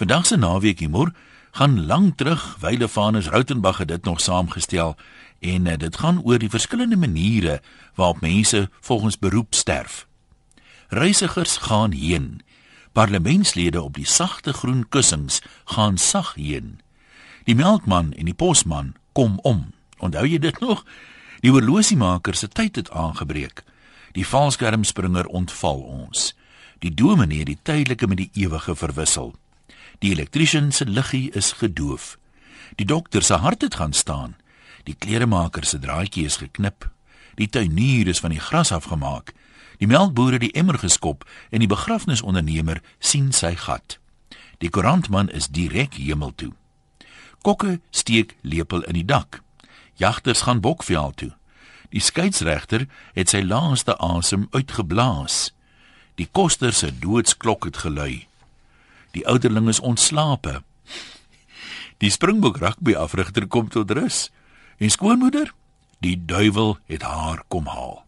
Vandag se naweek humor gaan lank terug, wyle Vanus Rautenbach het dit nog saamgestel en uh, dit gaan oor die verskillende maniere waarop mense volgens beroep sterf. Reisigers gaan heen. Parlementslede op die sagte groen kussings gaan sag heen. Die melkman en die posman kom om. Onthou jy dit nog? Die horlosiemaker se tyd het aangebreek. Die valskermspringer ontval ons. Die dominee die tydelike met die ewige verwissel. Die elektriesien se liggie is gedoof. Die dokter se hart het gaan staan. Die kleremaker se draadjie is geknip. Die tuinier is van die gras afgemaak. Die melkboere die emmer geskop en die begrafnisondernemer sien sy gat. Die koerantman is direk hemel toe. Kokke steek lepel in die dak. Jagters gaan bokveld toe. Die skeieregter het sy laaste asem uitgeblaas. Die koster se doodsklok het gelui. Die ouderling is ontslape. Die Springbok rugby afrigter kom tot rus. En skoonmoeder, die duiwel het haar kom haal.